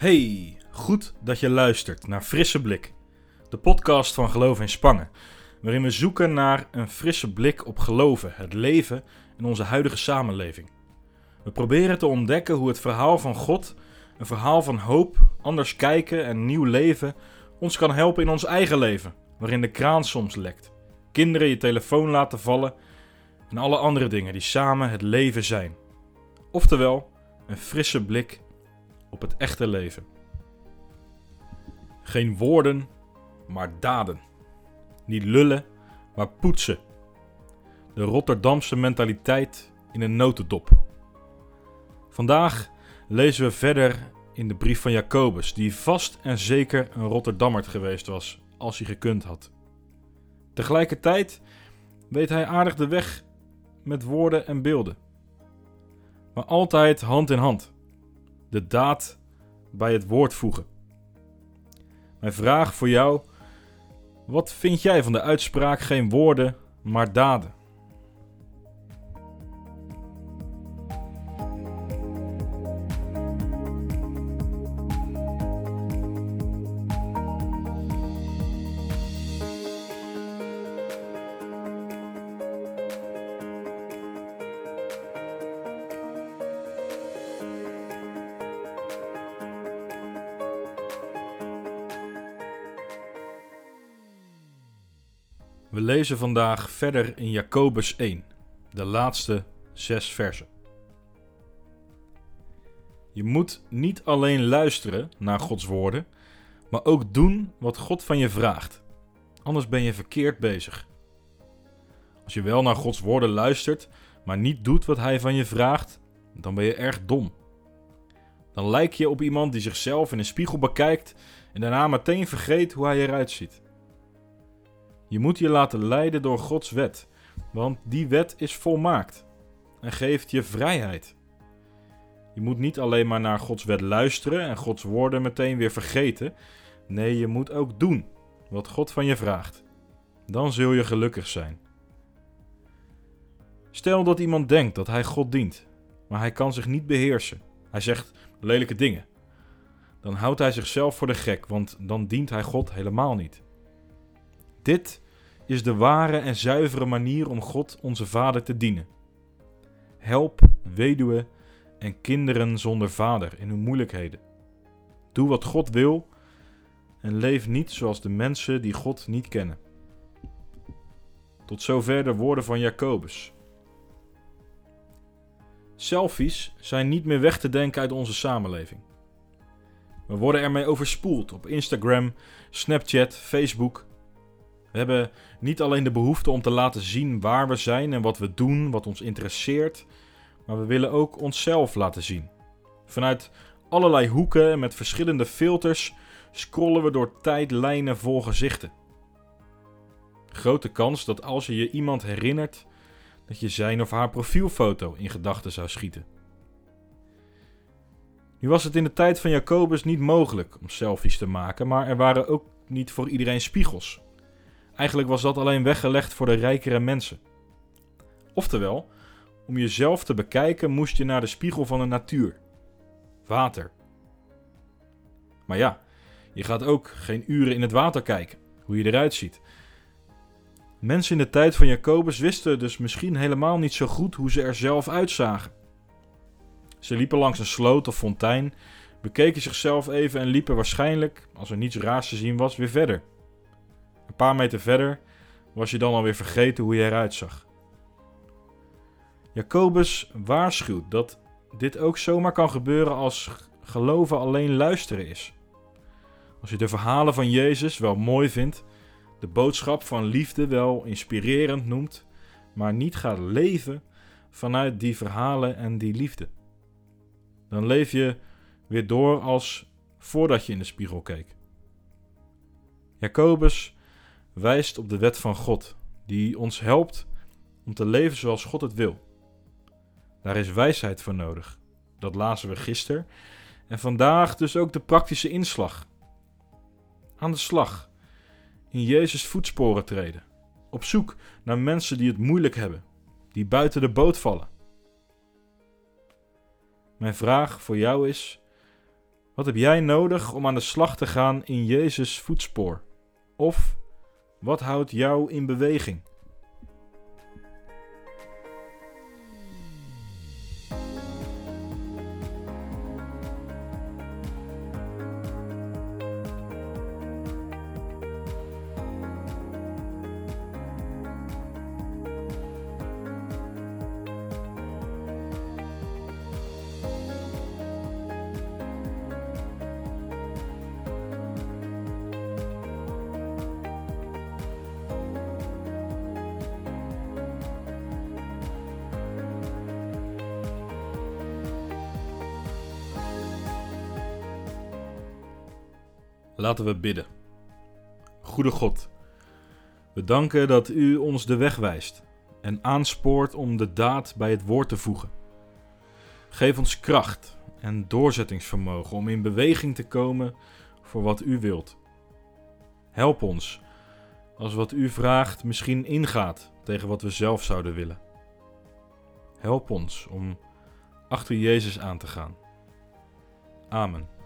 Hey, goed dat je luistert naar Frisse Blik, de podcast van Geloof in Spangen, waarin we zoeken naar een frisse blik op geloven, het leven en onze huidige samenleving. We proberen te ontdekken hoe het verhaal van God, een verhaal van hoop, anders kijken en nieuw leven, ons kan helpen in ons eigen leven, waarin de kraan soms lekt, kinderen je telefoon laten vallen en alle andere dingen die samen het leven zijn. Oftewel, een frisse blik op het echte leven. Geen woorden, maar daden. Niet lullen, maar poetsen. De Rotterdamse mentaliteit in een notendop. Vandaag lezen we verder in de brief van Jacobus, die vast en zeker een Rotterdammert geweest was, als hij gekund had. Tegelijkertijd weet hij aardig de weg met woorden en beelden. Maar altijd hand in hand. De daad bij het woord voegen. Mijn vraag voor jou: wat vind jij van de uitspraak geen woorden, maar daden? We lezen vandaag verder in Jacobus 1, de laatste zes versen. Je moet niet alleen luisteren naar Gods woorden, maar ook doen wat God van je vraagt. Anders ben je verkeerd bezig. Als je wel naar Gods woorden luistert, maar niet doet wat Hij van je vraagt, dan ben je erg dom. Dan lijk je op iemand die zichzelf in een spiegel bekijkt en daarna meteen vergeet hoe hij eruit ziet. Je moet je laten leiden door Gods wet, want die wet is volmaakt en geeft je vrijheid. Je moet niet alleen maar naar Gods wet luisteren en Gods woorden meteen weer vergeten. Nee, je moet ook doen wat God van je vraagt. Dan zul je gelukkig zijn. Stel dat iemand denkt dat hij God dient, maar hij kan zich niet beheersen. Hij zegt lelijke dingen. Dan houdt hij zichzelf voor de gek, want dan dient hij God helemaal niet. Dit is de ware en zuivere manier om God onze Vader te dienen. Help weduwen en kinderen zonder vader in hun moeilijkheden. Doe wat God wil en leef niet zoals de mensen die God niet kennen. Tot zover de woorden van Jacobus. Selfies zijn niet meer weg te denken uit onze samenleving. We worden ermee overspoeld op Instagram, Snapchat, Facebook we hebben niet alleen de behoefte om te laten zien waar we zijn en wat we doen, wat ons interesseert, maar we willen ook onszelf laten zien. Vanuit allerlei hoeken en met verschillende filters scrollen we door tijdlijnen vol gezichten. Grote kans dat als je je iemand herinnert, dat je zijn of haar profielfoto in gedachten zou schieten. Nu was het in de tijd van Jacobus niet mogelijk om selfies te maken, maar er waren ook niet voor iedereen spiegels. Eigenlijk was dat alleen weggelegd voor de rijkere mensen. Oftewel, om jezelf te bekijken moest je naar de spiegel van de natuur. Water. Maar ja, je gaat ook geen uren in het water kijken, hoe je eruit ziet. Mensen in de tijd van Jacobus wisten dus misschien helemaal niet zo goed hoe ze er zelf uitzagen. Ze liepen langs een sloot of fontein, bekeken zichzelf even en liepen waarschijnlijk, als er niets raars te zien was, weer verder. Een paar meter verder was je dan alweer vergeten hoe je eruit zag. Jacobus waarschuwt dat dit ook zomaar kan gebeuren als geloven alleen luisteren is. Als je de verhalen van Jezus wel mooi vindt, de boodschap van liefde wel inspirerend noemt, maar niet gaat leven vanuit die verhalen en die liefde. Dan leef je weer door als voordat je in de spiegel keek. Jacobus wijst op de wet van God, die ons helpt om te leven zoals God het wil. Daar is wijsheid voor nodig. Dat lazen we gisteren. En vandaag dus ook de praktische inslag. Aan de slag. In Jezus' voetsporen treden. Op zoek naar mensen die het moeilijk hebben, die buiten de boot vallen. Mijn vraag voor jou is: Wat heb jij nodig om aan de slag te gaan in Jezus' voetspoor? Of wat houdt jou in beweging? Laten we bidden. Goede God, we danken dat U ons de weg wijst en aanspoort om de daad bij het woord te voegen. Geef ons kracht en doorzettingsvermogen om in beweging te komen voor wat U wilt. Help ons als wat U vraagt misschien ingaat tegen wat we zelf zouden willen. Help ons om achter Jezus aan te gaan. Amen.